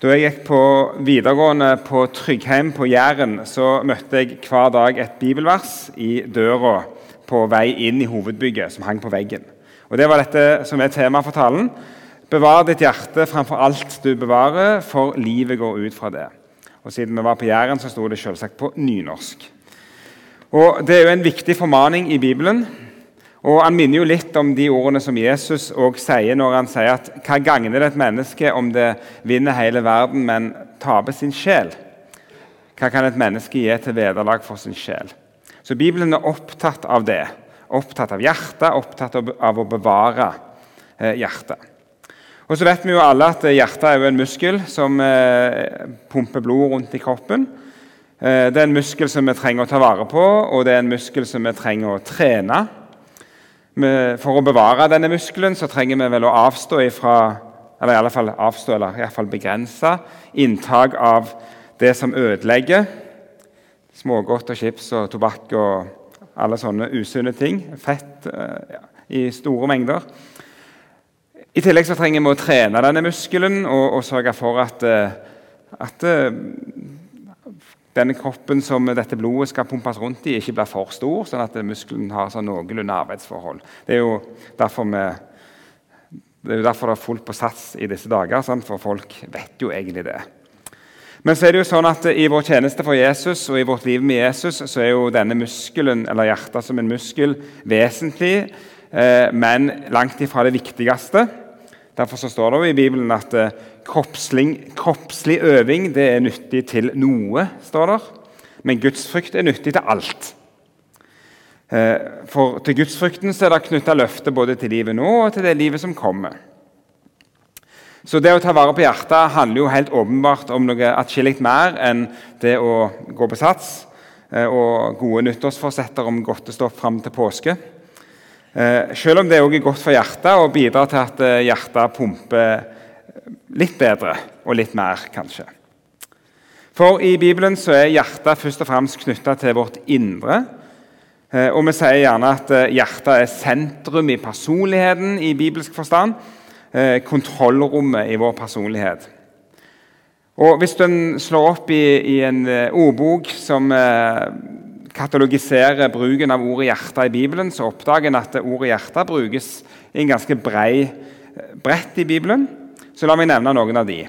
Da jeg gikk på videregående på Tryggheim på Jæren, så møtte jeg hver dag et bibelvers i døra på vei inn i hovedbygget som hang på veggen. Og Det var dette som er temaet for talen. Bevar ditt hjerte framfor alt du bevarer, for livet går ut fra det. Og Siden vi var på Jæren, så sto det selvsagt på nynorsk. Og Det er jo en viktig formaning i Bibelen. Og Han minner jo litt om de ordene som Jesus også sier når han sier at hva gagner det et menneske om det vinner hele verden, men taper sin sjel? Hva kan et menneske gi til vederlag for sin sjel? Så Bibelen er opptatt av det. Opptatt av hjertet, opptatt av å bevare eh, hjertet. Og så vet vi jo alle at Hjertet er jo en muskel som eh, pumper blod rundt i kroppen. Eh, det er en muskel som vi trenger å ta vare på, og det er en muskel som vi trenger å trene. For å bevare denne muskelen så trenger vi vel å avstå ifra, eller i alle fall avstå, eller i alle fall begrense inntak av det som ødelegger. Smågodt og chips og tobakk og alle sånne usunne ting. Fett eh, ja, i store mengder. I tillegg så trenger vi å trene denne muskelen og, og sørge for at, eh, at eh, denne kroppen som dette blodet skal pumpes rundt i, ikke blir for stor, sånn at muskelen har sånn noenlunde arbeidsforhold. Det er jo derfor vi det er jo derfor det er fullt på sats i disse dager, sant? for folk vet jo egentlig det. Men så er det jo sånn at i vår tjeneste for Jesus og i vårt liv med Jesus så er jo denne muskelen, eller hjertet som en muskel vesentlig, eh, men langt ifra det viktigste. Derfor så står det jo i Bibelen at eh, kroppslig, kroppslig øving det er nyttig til noe, står der. Men gudsfrykt er nyttig til alt. Eh, for til gudsfrykten så er det knytta løfter både til livet nå og til det livet som kommer. Så det å ta vare på hjertet handler jo helt åpenbart om noe atskillig mer enn det å gå på sats eh, og gode nyttårsforsetter om godt å stå fram til påske. Eh, selv om det òg er godt for hjertet og bidrar til at eh, hjertet pumper litt bedre og litt mer, kanskje. For i Bibelen så er hjertet først og fremst knytta til vårt indre. Eh, og vi sier gjerne at hjertet er sentrum i personligheten i bibelsk forstand. Kontrollrommet i vår personlighet. Og Hvis du slår opp i, i en ordbok som katalogiserer bruken av ordet 'hjerte' i Bibelen, så oppdager en at ordet 'hjerte' brukes i en ganske brei, bredt i Bibelen. Så la meg nevne noen av de.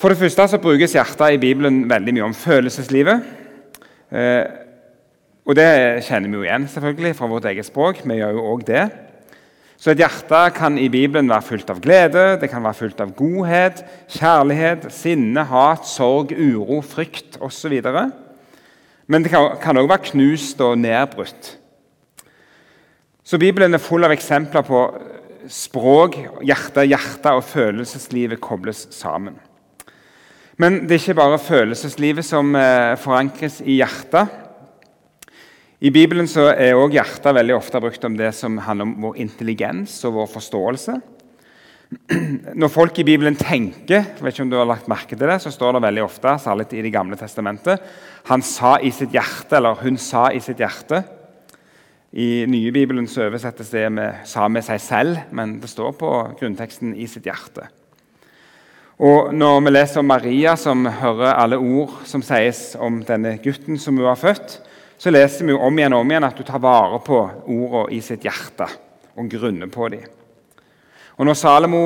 For det første så brukes hjertet i Bibelen veldig mye om følelseslivet. Eh, og det kjenner vi jo igjen selvfølgelig fra vårt eget språk. Vi gjør jo også det. Så et hjerte kan i Bibelen være fullt av glede, det kan være fullt av godhet, kjærlighet, sinne, hat, sorg, uro, frykt osv. Men det kan òg være knust og nedbrutt. Så Bibelen er full av eksempler på språk, hjerte, hjerte og følelseslivet kobles sammen. Men det er ikke bare følelseslivet som eh, forankres i hjertet. I Bibelen er òg hjertet veldig ofte brukt om det som handler om vår intelligens og vår forståelse. Når folk i Bibelen tenker, vet ikke om du har lagt merke til det, så står det veldig ofte, særlig i Det gamle testamentet, han sa i sitt hjerte, eller hun sa i sitt hjerte. I nye Bibelen så oversettes det med 'sa med seg selv', men det står på grunnteksten 'i sitt hjerte'. Og Når vi leser om Maria, som hører alle ord som sies om denne gutten som hun har født, så leser vi om igjen og om igjen at hun tar vare på ordene i sitt hjerte og grunner på dem. Og Når Salomo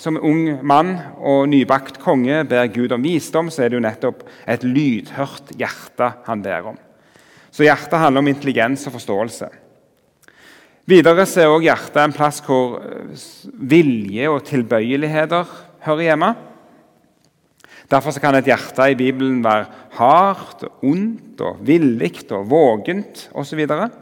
som ung mann og nybakt konge ber Gud om visdom, så er det jo nettopp et lydhørt hjerte han ber om. Så hjertet handler om intelligens og forståelse. Videre så er også hjertet en plass hvor eh, vilje og tilbøyeligheter hører hjemme. Derfor kan et hjerte i Bibelen være hardt, ondt, og villig og vågent osv. Og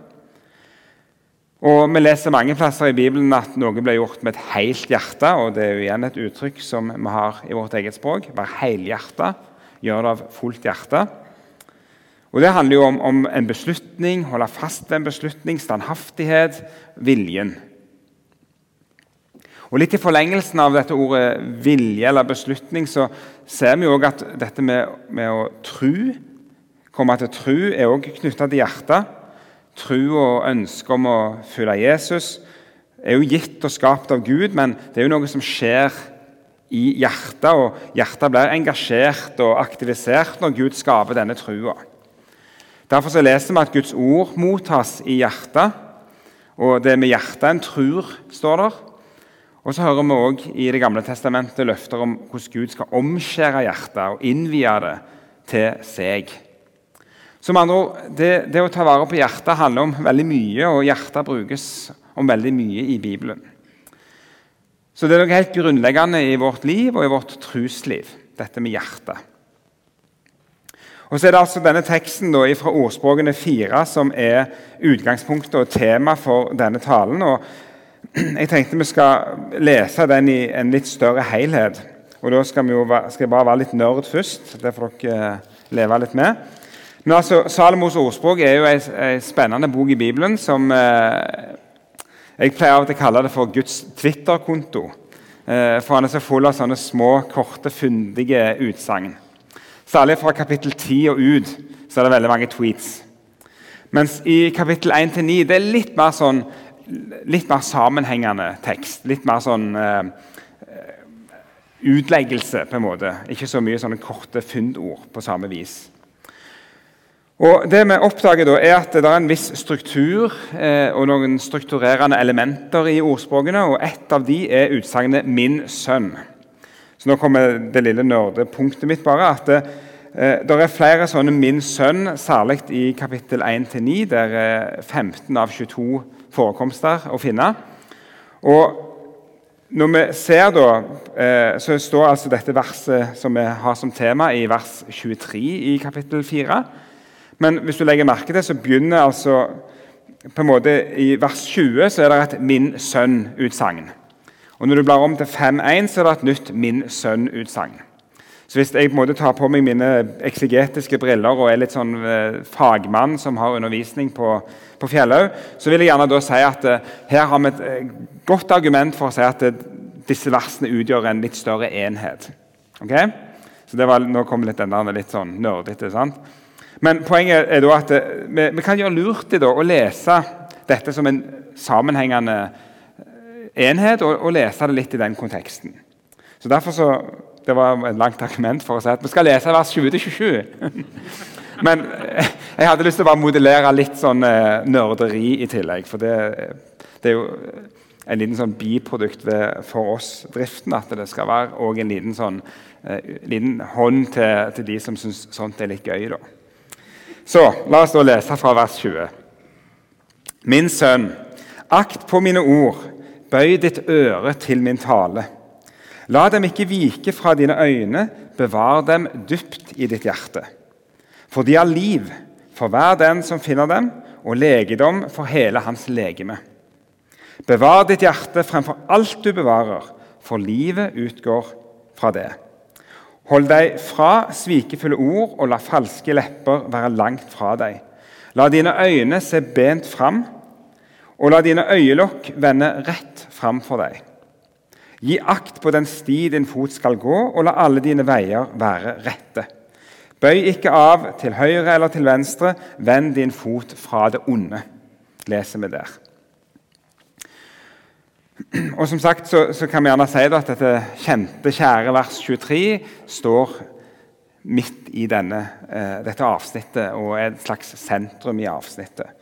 Vi leser mange plasser i Bibelen at noe ble gjort med et helt hjerte. og Det er jo igjen et uttrykk som vi har i vårt eget språk. Vær helhjerta. Gjør det av fullt hjerte. Og Det handler jo om, om en beslutning, holde fast ved en beslutning, standhaftighet, viljen. Og Litt i forlengelsen av dette ordet vilje eller beslutning så ser vi også at dette med, med å tro, komme til tro, er også knytta til hjertet tro og ønske om å følge Jesus er jo gitt og skapt av Gud, men det er jo noe som skjer i hjertet, og hjertet blir engasjert og aktivisert når Gud skaper denne trua. Derfor så leser vi at Guds ord mottas i hjertet, og det med hjertet en tror, står der. Og så hører vi òg i Det gamle testamentet løfter om hvordan Gud skal omskjære hjertet og innvie det til seg. Som andre ord, det, det, å ta vare på hjertet handler om veldig mye, og hjertet brukes om veldig mye i Bibelen. Så det er noe helt grunnleggende i vårt liv og i vårt trusliv, dette med hjertet. Og så er det altså denne teksten da, fra Ordspråkene 4 som er utgangspunktet og tema for denne talen. og Jeg tenkte vi skal lese den i en litt større helhet. Og Da skal, jo, skal jeg bare være litt nerd først. Det får dere eh, leve litt med. Men altså, Salomos ordspråk er jo en spennende bok i Bibelen som eh, jeg pleier av og til å kalle det for Guds Twitter-konto. Eh, for han er så full av sånne små, korte, fundige utsagn. Særlig fra kapittel 10 og ut så er det veldig mange tweets. Mens i kapittel 1-9 det er litt mer, sånn, litt mer sammenhengende tekst. Litt mer sånn eh, utleggelse, på en måte. Ikke så mye sånne korte fundord på samme vis. Og det vi oppdager da, er at Det er en viss struktur eh, og noen strukturerende elementer i ordspråkene. og Et av de er utsagnet 'min sønn'. Så nå kommer det lille nerdepunktet mitt. bare, at det, eh, det er flere sånne 'min sønn', særlig i kapittel 1-9, der er 15 av 22 forekomster å finne. Og når vi ser da, eh, så står altså dette verset som vi har som tema, i vers 23 i kapittel 4. Men hvis du legger merke til, så begynner altså på en måte I vers 20 så er det et 'min sønn'-utsagn. Og Når du blar om til 5.1, så er det et nytt 'min sønn'-utsagn. Så Hvis jeg på en måte tar på meg mine eksegetiske briller og er litt sånn eh, fagmann som har undervisning på, på Fjellhaug, så vil jeg gjerne da si at eh, her har vi et eh, godt argument for å si at disse versene utgjør en litt større enhet. Ok? Så var, Nå kom litt den litt sånn nerdete. sant? Men poenget er da at eh, vi, vi kan gjøre lurt i å lese dette som en sammenhengende enhet og, og, lese det litt i den konteksten. Så derfor så, Det var et langt argument for å si at vi skal lese vers 20-27. Men jeg hadde lyst til å bare modellere litt sånn eh, nerderi i tillegg. For det, det er jo en liten sånn biprodukt ved, for oss driften at det skal være en liten, sånn, eh, liten hånd til, til, de som syns sånt er litt gøy. da. Så la oss da lese fra vers 20. Min sønn, akt på mine ord Bøy ditt øre til min tale. La dem ikke vike fra dine øyne, bevar dem dypt i ditt hjerte. For de har liv for hver den som finner dem, og legedom for hele hans legeme. Bevar ditt hjerte fremfor alt du bevarer, for livet utgår fra det. Hold deg fra svikefulle ord, og la falske lepper være langt fra deg. La dine øyne se bent fram og la dine øyelokk vende rett fram for deg. Gi akt på den sti din fot skal gå, og la alle dine veier være rette. Bøy ikke av til høyre eller til venstre, vend din fot fra det onde, leser vi der. Og som sagt så, så kan vi gjerne si at dette kjente, kjære vers 23 står midt i denne, eh, dette avsnittet og er et slags sentrum i avsnittet.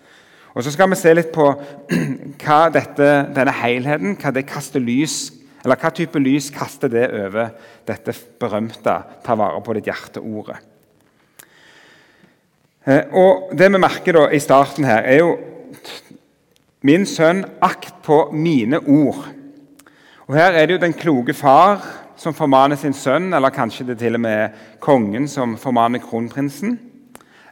Og Så skal vi se litt på hva dette, denne helheten hva det kaster lys, eller hva type lys kaster det over dette berømte 'ta vare på ditt hjerte'-ordet. Eh, og Det vi merker da i starten her, er jo Min sønn, akt på mine ord. Og Her er det jo den kloke far som formaner sin sønn, eller kanskje det til og med kongen som formaner kronprinsen.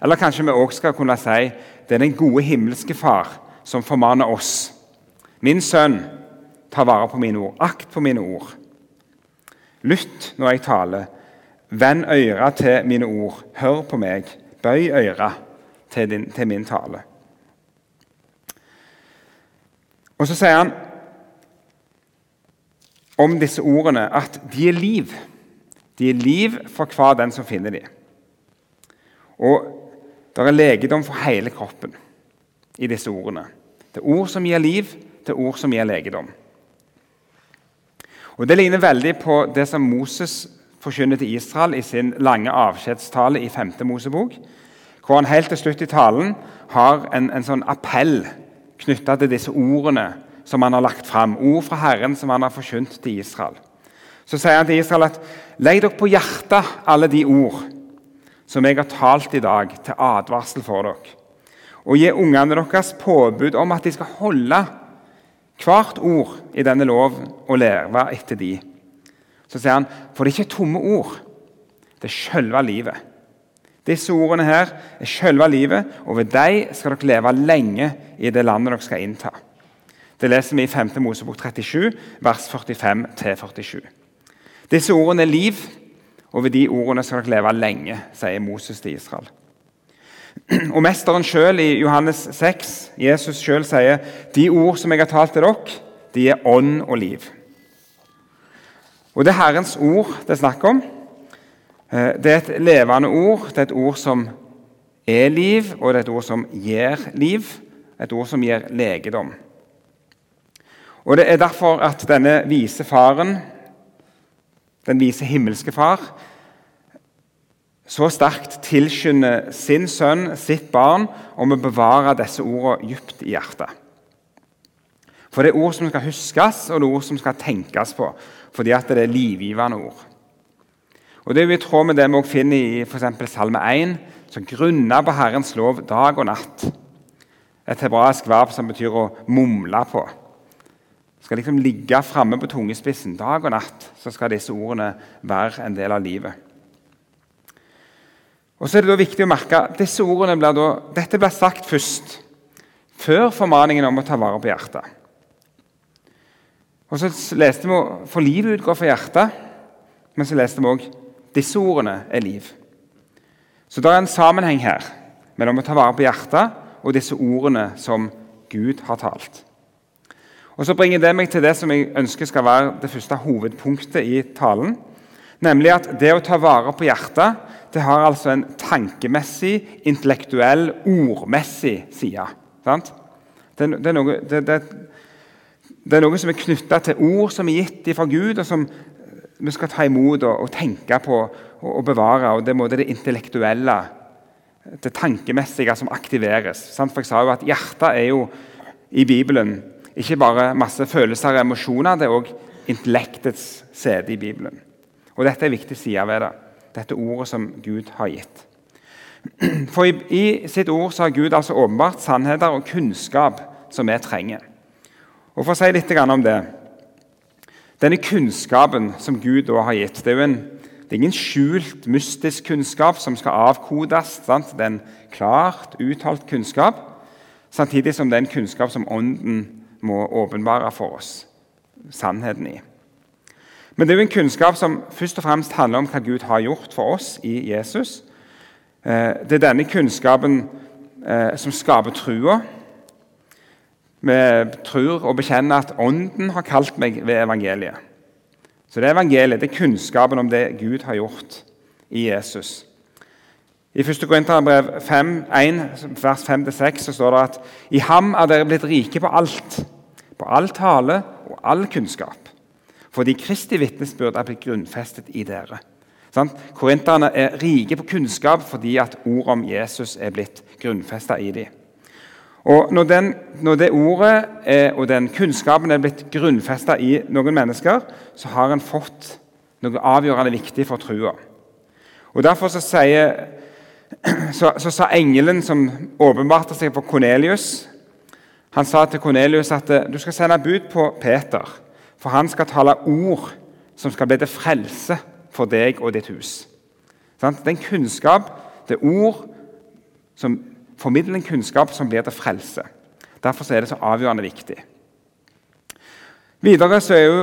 Eller kanskje vi også skal kunne si det er den gode himmelske Far som formaner oss. Min sønn, ta vare på mine ord. Akt på mine ord. Lytt når jeg taler. Vend øra til mine ord. Hør på meg. Bøy øra til, til min tale. Og Så sier han om disse ordene at de er liv. De er liv for hver den som finner dem. Og det er legedom for hele kroppen i disse ordene. Det er ord som gir liv, det er ord som gir legedom. Og Det ligner veldig på det som Moses forkynner til Israel i sin lange avskjedstale i 5. Mosebok, hvor han helt til slutt i talen har en, en sånn appell knytta til disse ordene som han har lagt fram. Ord fra Herren som han har forkynt til Israel. Så sier han til Israel at legg dere på hjertet alle de ord som jeg har talt i dag, til advarsel for dere. Og gi ungene deres påbud om at de skal holde hvert ord i denne lov og leve etter de. Så sier han, for det er ikke tomme ord. Det er selve livet. Disse ordene her er selve livet, og ved dem skal dere leve lenge i det landet dere skal innta. Det leser vi i 5. Mosebok 37, vers 45-47. Disse ordene er liv, og ved de ordene skal dere leve lenge, sier Moses til Israel. Og Mesteren selv i Johannes 6, Jesus selv sier de ord som jeg har talt til dere, de er ånd og liv. Og Det er Herrens ord det er snakk om. Eh, det er et levende ord. Det er et ord som er liv, og det er et ord som gir liv. Et ord som gir legedom. Og Det er derfor at denne vise faren, den vise himmelske far, så sterkt tilskynder sin sønn, sitt barn, om å bevare disse ordene dypt i hjertet. For det er ord som skal huskes, og det er ord som skal tenkes på, fordi det er livgivende ord. Og Det er jo i tråd med det vi også finner i for Salme 1, som grunner på Herrens lov dag og natt. Et hebraisk verb som betyr å mumle på. Skal liksom ligge framme på tungespissen dag og natt, så skal disse ordene være en del av livet. Og så er det da viktig å merke at disse ordene blir da, Dette blir sagt først, før formaningen om å ta vare på hjertet. Og så leste vi For livet utgår fra hjertet, men så leste vi òg disse ordene er liv. Så det er en sammenheng her mellom å ta vare på hjertet og disse ordene som Gud har talt. Og Så bringer det meg til det som jeg ønsker skal være det første hovedpunktet i talen. Nemlig at det å ta vare på hjertet det har altså en tankemessig, intellektuell, ordmessig side. Sant? Det, det, er noe, det, det, er noe, som er knytta til ord som er gitt fra Gud, og som vi skal ta imot og, og tenke på og, og, bevare. og Det er det intellektuelle, det tankemessige, som aktiveres. Sant? For jeg sa jo at Hjertet er jo i Bibelen ikke bare masse følelser og emosjoner, det er òg intellektets sete i Bibelen. Og Dette er en viktig side ved det dette ordet som Gud har gitt. For i, i sitt ord så har Gud altså åpenbart sannheter og kunnskap som vi trenger. Og For å si litt om det Denne kunnskapen som Gud da har gitt, det er jo en, det er ingen skjult, mystisk kunnskap som skal avkodes. Sant? Det er en klart uttalt kunnskap, samtidig som det er en kunnskap som Ånden må åpenbare for oss sannheten i. Men det er jo en kunnskap som først og fremst handler om hva Gud har gjort for oss i Jesus. Eh, det er denne kunnskapen eh, som skaper trua. Vi tror og bekjenner at Ånden har kalt meg ved evangeliet. Så det er evangeliet, det er kunnskapen om det Gud har gjort i Jesus. I 1. Korinterbrev 1, vers 5-6 står det at i ham er dere blitt rike på alt, på all tale og all kunnskap. Fordi Kristi vitnesbyrd er blitt grunnfestet i dere. Sånn? Korinterne er rike på kunnskap fordi at ordet om Jesus er blitt grunnfesta i dem. Og når, den, når, det ordet er, og den kunnskapen er blitt grunnfesta i noen mennesker, så har en fått noe avgjørende viktig for trua. Og Derfor så, sier, så, så sa engelen som åpenbarte seg for Kornelius Han sa til Kornelius at du skal sende bud på Peter for han skal tale ord som skal bli til frelse for deg og ditt hus. Det er en kunnskap, det ord som formidler en kunnskap som blir til frelse. Derfor er det så avgjørende viktig. Videre så er jo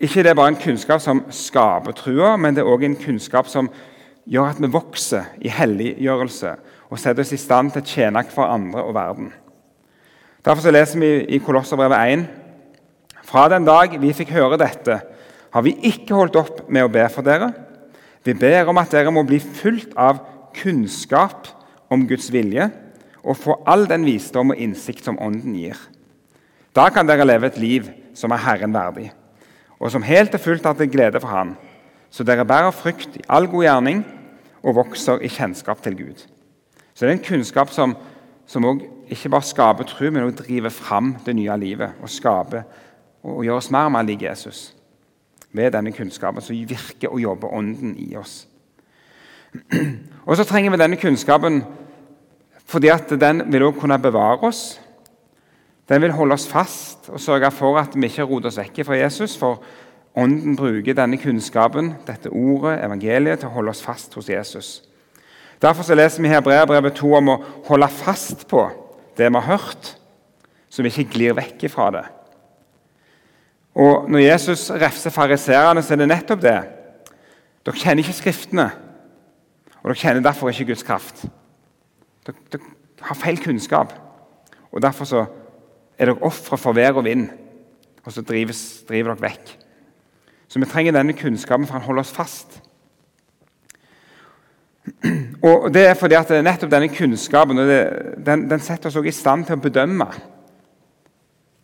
ikke det bare en kunnskap som skaper trua, men det er også en kunnskap som gjør at vi vokser i helliggjørelse og setter oss i stand til å tjene for andre og verden. Derfor leser vi i Kolosserbrevet 1 fra den dag vi fikk høre dette, har vi ikke holdt opp med å be for dere. Vi ber om at dere må bli fulgt av kunnskap om Guds vilje og få all den visdom og innsikt som Ånden gir. Da kan dere leve et liv som er Herren verdig. og som helt og fullt er til glede for Han, så dere bærer frykt i all god gjerning og vokser i kjennskap til Gud. Så det er en kunnskap som, som ikke bare skaper tro, men også driver fram det nye livet og skaper og gjør oss mer og mer lik Jesus. Ved denne kunnskapen som virker og jobber Ånden i oss. Og så trenger vi denne kunnskapen fordi at den vil også kunne bevare oss. Den vil holde oss fast og sørge for at vi ikke roter oss vekk fra Jesus. For Ånden bruker denne kunnskapen, dette ordet, evangeliet, til å holde oss fast hos Jesus. Derfor så leser vi i Hebreabrevet 2 om å holde fast på det vi har hørt, så vi ikke glir vekk fra det. Og Når Jesus refser fariseerne, så er det nettopp det. Dere kjenner ikke Skriftene, og dere kjenner derfor ikke Guds kraft. Dere, har feil kunnskap, og derfor så er dere ofre for vær og vind. Og så drives, driver dere vekk. Så vi trenger denne kunnskapen for han holder oss fast. Og Det er fordi at nettopp denne kunnskapen det, den, den, setter oss også i stand til å bedømme.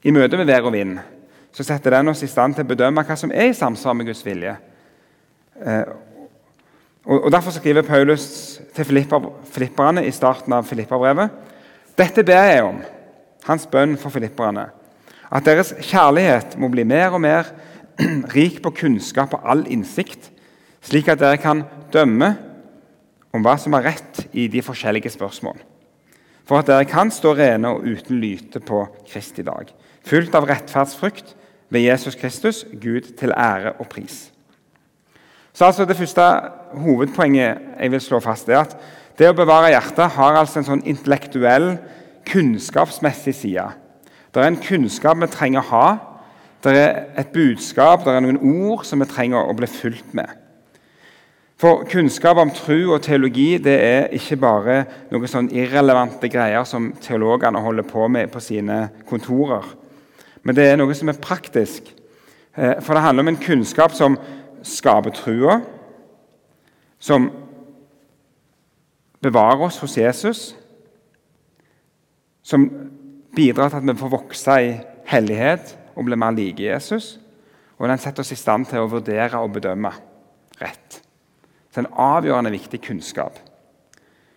I møte med vær og vind så setter den oss i stand til å bedømme hva som er i samsvar med Guds vilje. Og, og Derfor skriver Paulus til filipperne i starten av Filipperbrevet dette ber jeg om, hans bønn for filipperne, at deres kjærlighet må bli mer og mer rik på kunnskap og all innsikt, slik at dere kan dømme om hva som er rett i de forskjellige spørsmål. For at dere kan stå rene og uten lyte på Kristi dag, fullt av rettferdsfrykt ved Jesus Kristus, Gud til ære og pris. Så altså Det første hovedpoenget jeg vil slå fast, er at det å bevare hjertet har altså en sånn intellektuell, kunnskapsmessig side. Det er en kunnskap vi trenger å ha. Det er et budskap, det er noen ord som vi trenger å bli fulgt med. For kunnskap om tro og teologi det er ikke bare noen sånn irrelevante greier som teologene holder på med på sine kontorer. Men det er noe som er praktisk. Eh, for det handler om en kunnskap som skaper trua, som bevarer oss hos Jesus, som bidrar til at vi får vokse i hellighet og bli mer like Jesus. Og den setter oss i stand til å vurdere og bedømme rett. Så en avgjørende viktig kunnskap.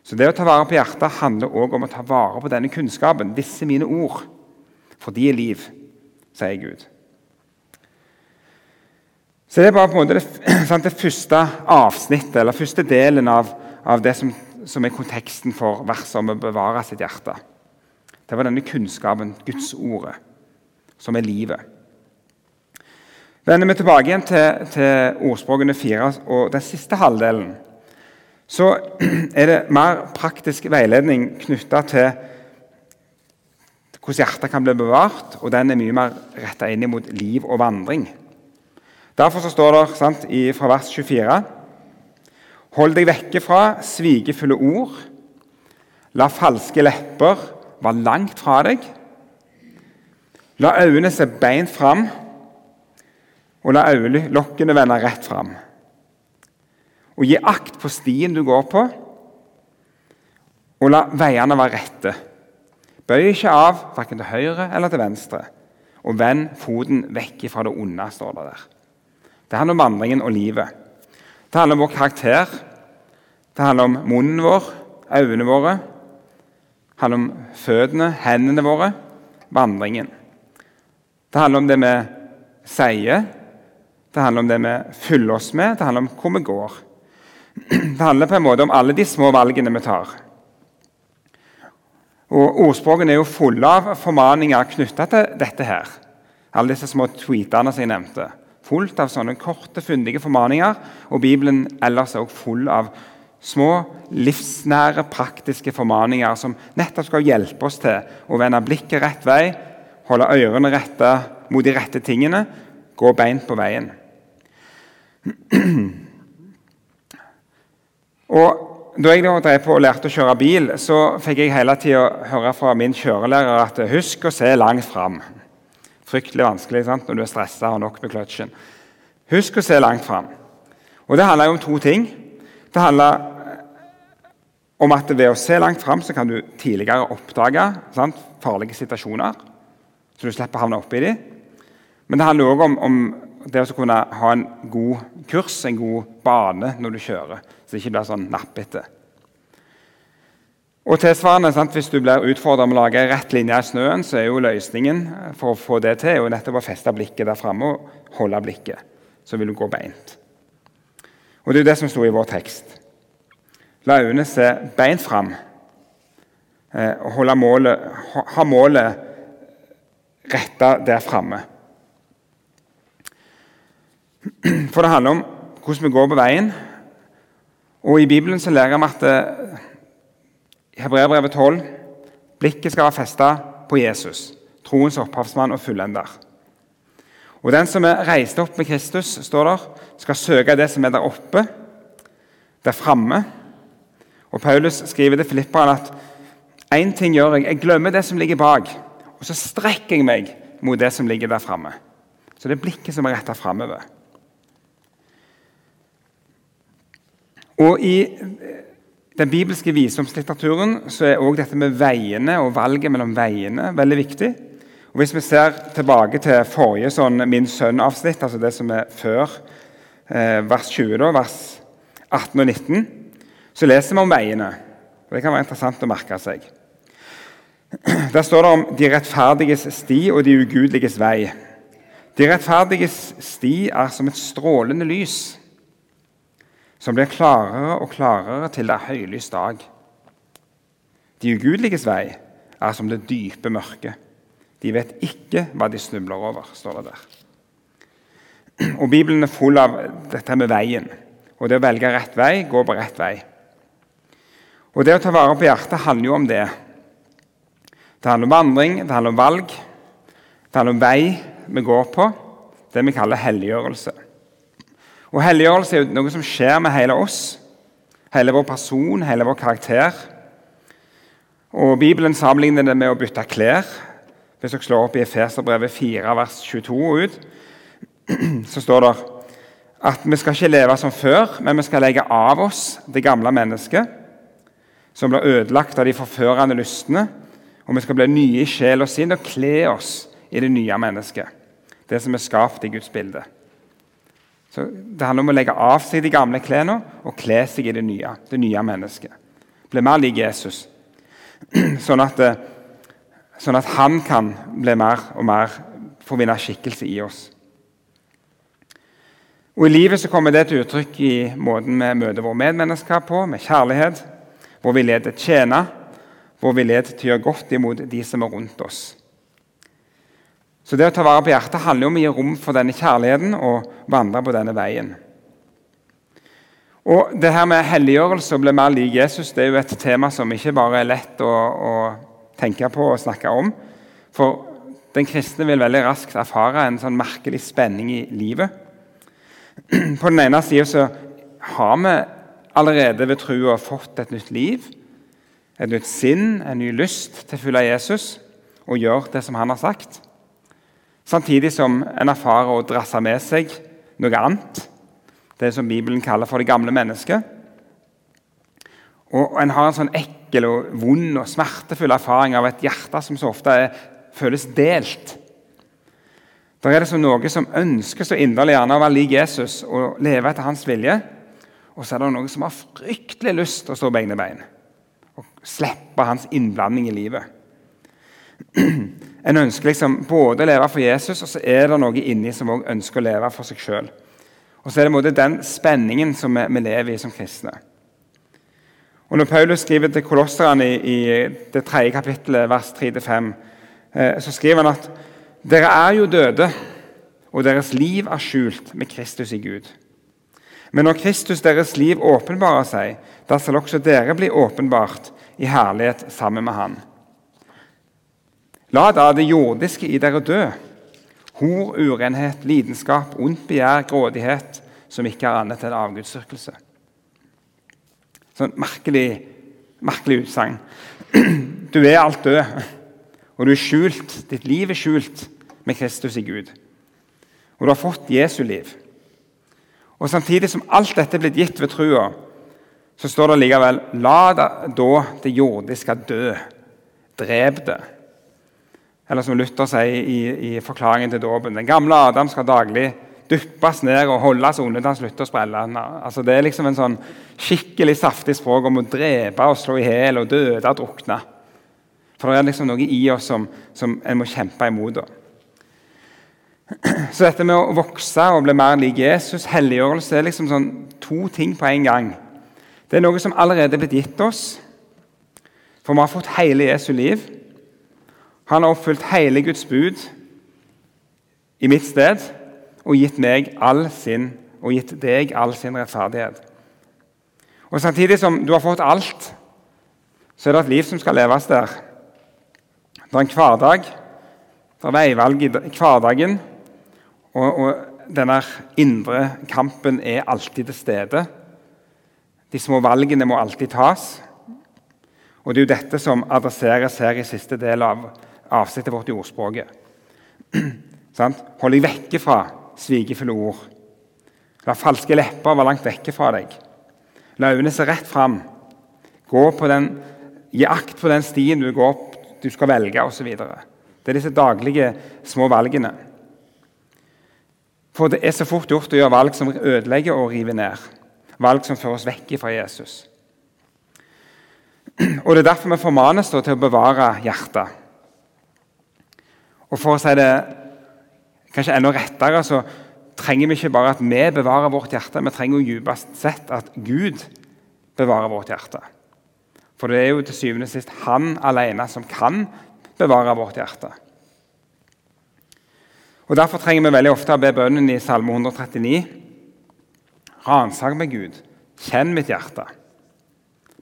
Så det å ta vare på hjertet handler også om å ta vare på denne kunnskapen. Disse mine ord. For de er liv, sier Gud. Så Det er bare på en måte det, sant, det første avsnittet, eller første delen av, av det som, som, er konteksten for verset om å bevare sitt hjerte. Det var denne kunnskapen, Guds ordet, som er livet. Vender vi tilbake igjen til, til ordspråkene fire og den siste halvdelen, så er det mer praktisk veiledning knytta til hvordan hjertet kan bli bevart, og den er mye mer retta inn mot liv og vandring. Derfor står det sant, fra vers 24.: Hold deg vekke fra svigefulle ord. La falske lepper være langt fra deg. La øynene se beint fram og la øyelokkene vende rett fram. Og gi akt på stien du går på, og la veiene være rette. Bøy ikke av verken til høyre eller til venstre, og vend foten vekk fra det onde, står det der. Det handler om vandringen og livet. Det handler om vår karakter. Det handler om munnen vår, øynene våre. Det handler om føttene, hendene våre, vandringen. Det handler om det vi sier, det handler om det vi fyller oss med, det handler om hvor vi går. Det handler på en måte om alle de små valgene vi tar. Og Ordspråkene er jo fulle av formaninger knytta til dette. her. Alle disse små tweetene som jeg nevnte. Fullt av sånne korte, fundige formaninger. Og Bibelen ellers er også full av små, livsnære, praktiske formaninger som nettopp skal hjelpe oss til å vende blikket rett vei, holde ørene retta mot de rette tingene, gå beint på veien. Og da jeg drev på og lærte å kjøre bil, så fikk jeg hele tida høre fra min kjørelærer at 'husk å se langt fram'. Fryktelig vanskelig sant? når du er stressa og har nok med kløtsjen. Husk å se langt fram. Og Det handler jo om to ting. Det handler om at ved å se langt fram kan du tidligere oppdage sant? farlige situasjoner, så du slipper å havne oppi dem. Men det handler òg om, om det å kunne ha en god kurs, en god bane, når du kjører. Så det ikke blir sånn nappete. Og tilsvarende, sant, Hvis du blir utfordret med å lage rett linje i snøen, så er jo løsningen for å få det til jo nettopp å feste blikket der framme og holde blikket. Så vil du gå beint. Og Det er jo det som sto i vår tekst. La øynene se beint fram eh, målet, ha målet retta der framme. For det handler om hvordan vi går på veien. Og I Bibelen så lærer vi at eh, i Hebreabrevet 12 blikket skal være festa på Jesus, troens opphavsmann og fullender. Og Den som er reist opp med Kristus, står der, skal søke det som er der oppe, der framme. Og Paulus skriver til Filipperne at én ting gjør jeg, jeg glemmer det som ligger bak, og så strekker jeg meg mot det som ligger der framme. Så det er blikket som er retta framover. Og I den bibelske visdomslitteraturen er også dette med veiene og valget mellom veiene veldig viktig. Og Hvis vi ser tilbake til forrige sånn Min sønn-avsnitt, altså det som er før eh, vers 20, da, vers 18 og 19, så leser vi om veiene. Og Det kan være interessant å merke seg. Der står det om de rettferdiges sti og de ugudeliges vei. De rettferdiges sti er som et strålende lys som blir klarere og klarere til det er høylys dag. De ugudeliges vei er som det dype mørket. De vet ikke hva de snubler over, står det der. Og Bibelen er full av dette med veien. Og det å velge rett vei, gå på rett vei. Og Det å ta vare på hjertet handler jo om det. Det handler om vandring, det handler om valg, det handler om vei vi går på. Det vi kaller helliggjørelse. Og Helliggjørelse er jo noe som skjer med hele oss, hele vår person, hele vår karakter. Og Bibelen sammenligner det med å bytte klær. Hvis dere slår opp i Efeserbrevet 4, vers 22 ut, så står det at vi skal ikke leve som før, men vi skal legge av oss det gamle mennesket, som blir ødelagt av de forførende lystne, og vi skal bli nye i sjel og sinn og kle oss i det nye mennesket, det som er skapt i Guds bilde. Så Det handler om å legge av seg de gamle klærne og kle seg i det nye, det nye mennesket. Bli mer lik Jesus, sånn at, eh, sånn at, han kan bli mer og mer få vinne skikkelse i oss. Og I livet så kommer det til uttrykk i måten vi møter våre medmennesker på, med kjærlighet, hvor vi leder til å hvor vi leder til å gjøre godt imot de som er rundt oss. Så det å ta vare på hjertet handler om å gi rom for denne kjærligheten og vandre på denne veien. Og det her med Helliggjørelse og bli mer lik Jesus det er jo et tema som ikke bare er lett å, å tenke på og snakke om. For den kristne vil veldig raskt erfare en sånn merkelig spenning i livet. På den ene sida så har vi allerede ved trua fått et nytt liv, et nytt sinn, en ny lyst til å følge Jesus og gjøre det som han har sagt. Samtidig som en erfarer å drasse med seg noe annet. Det som Bibelen kaller for det gamle mennesket. Og En har en sånn ekkel og vond og smertefull erfaring av et hjerte som så ofte er, føles delt. Der er det som noe som ønsker så inderlig gjerne å være lik Jesus og leve etter hans vilje. Og så er det noe som har fryktelig lyst til å stå på egne bein og slippe hans innblanding i livet. En ønsker liksom både å leve for Jesus, og så er det noe inni som også ønsker å leve for seg sjøl. Og så er det den spenningen som vi, lever i som kristne. Og Når Paulus skriver til kolosserne i, i det tredje kapittelet, vers 3-5, eh, så skriver han at dere er jo døde, og deres liv er skjult med Kristus i Gud. Men når Kristus, deres liv, åpenbarer seg, da skal også dere bli åpenbart i herlighet sammen med Han. La da det jordiske i dere dø. Hor, urenhet, lidenskap, ondt begjær, grådighet, som ikke er annet enn avgudsdyrkelse. Sånn merkelig, merkelig utsagn. Du er alt død, og du er skjult. Ditt liv er skjult med Kristus i Gud. Og du har fått Jesu liv. Og Samtidig som alt dette er blitt gitt ved trua, så står det likevel La da det jordiske dø. Drep det. Eller som Luther sier i, i forklaringen til dåpen Den gamle Adam skal daglig duppes ned og holdes under til han slutter å sprelle. Altså, det er liksom en sånn skikkelig saftig språk om å drepe og slå i hjel og døde og drukne. For det er liksom noe i oss som, som en må kjempe imot. Så dette med å vokse og bli mer lik Jesus, helliggjørelse, er liksom sånn to ting på en gang. Det er noe som allerede er blitt gitt oss. For vi har fått hele Jesu liv. Han har oppfylt hele Guds bud i mitt sted og gitt meg all sin og gitt deg all sin rettferdighet. Og Samtidig som du har fått alt, så er det et liv som skal leves der. Det er en hverdag, det er veivalg i hverdagen, og, og denne indre kampen er alltid til stede. De små valgene må alltid tas. Og Det er jo dette som adresseres her i siste del av avsnittet vårt i ordspråket. Hold deg vekke fra svigefulle ord. La falske lepper være langt vekke fra deg. La øynene se rett fram. Gi akt på den stien du, går, du skal velge, osv. Det er disse daglige små valgene. For det er så fort gjort å gjøre valg som ødelegger og river ned. Valg som fører oss vekk fra Jesus. Og Det er derfor vi formanes til å bevare hjertet. Og For å si det kanskje enda rettere, så trenger vi ikke bare at vi bevarer vårt hjerte, vi trenger jo dypest sett at Gud bevarer vårt hjerte. For det er jo til syvende og sist Han alene som kan bevare vårt hjerte. Og Derfor trenger vi veldig ofte å be bønnen i Salme 139. Ransak meg, Gud. Kjenn mitt hjerte.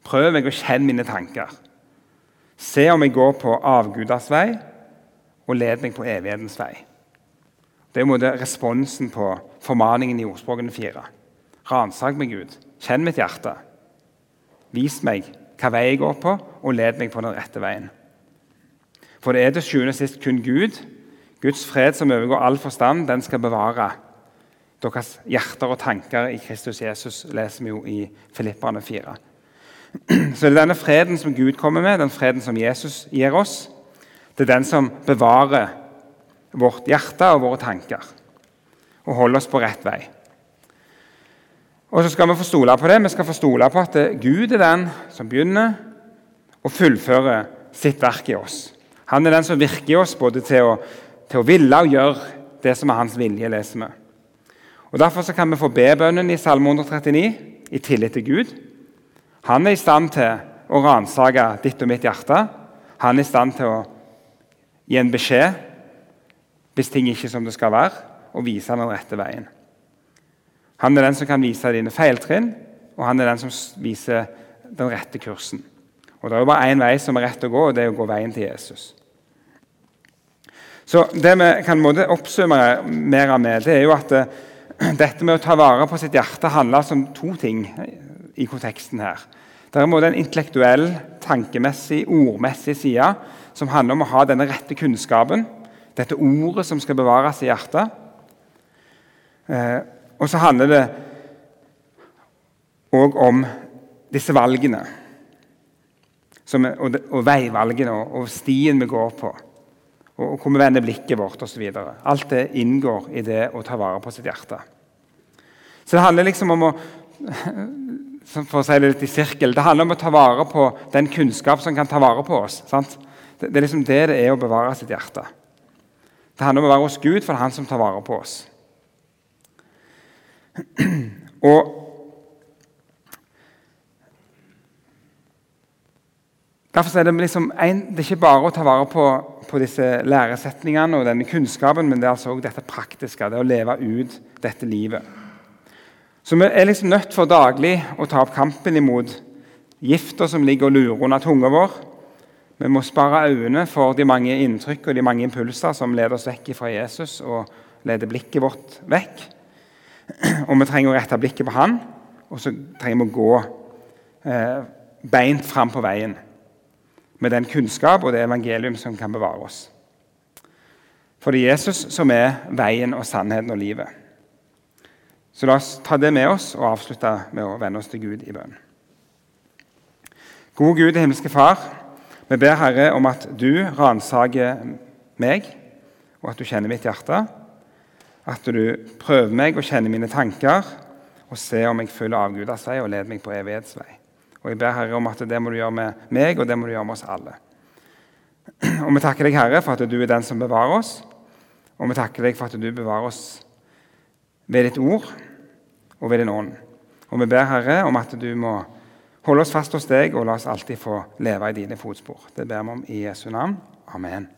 Prøv meg å kjenne mine tanker. Se om jeg går på avgudas vei, og led meg på evighetens vei. Det er jo responsen på formaningen i ordspråkene fire. Ransak meg, Gud. Kjenn mitt hjerte. Vis meg hva vei jeg går på, og led meg på den rette veien. For det er til sjuende og sist kun Gud. Guds fred som overgår all forstand, den skal bevare deres hjerter og tanker i Kristus Jesus, leser vi jo i Filipperne 4. Så det er denne freden som Gud kommer med, den freden som Jesus gir oss, det er den som bevarer vårt hjerte og våre tanker og holder oss på rett vei. Og så skal vi få stole på det. Vi skal få stole på at Gud er den som begynner og fullfører sitt verk i oss. Han er den som virker i oss både til å, til å ville og gjøre det som er hans vilje, leser vi. Og Derfor så kan vi få be bønnen i Salme 139 i tillit til Gud. Han er i stand til å ransake ditt og mitt hjerte. Han er i stand til å gi en beskjed hvis ting ikke er som det skal være, og vise den rette veien. Han er den som kan vise dine feiltrinn, og han er den som viser den rette kursen. Og Det er jo bare én vei som er rett å gå, og det er å gå veien til Jesus. Så Det vi kan oppsummere mer av med, det er jo at eh, dette med å ta vare på sitt hjerte handler om to ting i konteksten her. Det er en intellektuell, tankemessig, ordmessig side som handler om å ha denne rette kunnskapen, dette ordet som skal bevares i hjertet. Eh, og så handler det òg om disse valgene Som, og, og, veivalgene og, og, stien vi går på, og, og hvor vi vender blikket vårt osv. Alt det inngår i det å ta vare på sitt hjerte. Så det handler liksom om å for å si det litt i sirkel, det handler om å ta vare på den kunnskap som kan ta vare på oss. sant? Det, er liksom det det er å bevare sitt hjerte. Det handler om å være hos Gud, for det er han som tar vare på oss. Og Derfor er det, liksom en, det er ikke bare å ta vare på, på, disse læresetningene og denne kunnskapen, men det er altså også dette praktiske, det å leve ut dette livet. Så vi er liksom nødt for daglig å ta opp kampen imot gifter som ligger og lurer under tunga vår. Vi må spare øynene for de mange inntrykk og de mange impulser som leder oss vekk fra Jesus og leder blikket vårt vekk. Og vi trenger å rette blikket på han, og så trenger vi å gå eh, beint fram på veien med den kunnskap og det evangelium som kan bevare oss. For det er Jesus som er veien og sannheten og livet. Så la oss ta det med oss og avslutte med å vende oss til Gud i bønn. Gode Gud, himmelske Far. Vi ber Herre om at du ransaker meg, og at du kjenner mitt hjerte. At du prøver meg og kjenner mine tanker, og ser om jeg følger avgudas vei og leder meg på evighetsvei. Og Jeg ber Herre om at det må du gjøre med meg, og det må du gjøre med oss alle. Og Vi takker deg, Herre, for at du er den som bevarer oss. Og vi takker deg for at du bevarer oss ved ditt ord og ved din ånd. Og vi ber Herre om at du må holde oss fast hos deg og la oss alltid få leve i dine fotspor. Det ber vi om i Jesu navn. Amen.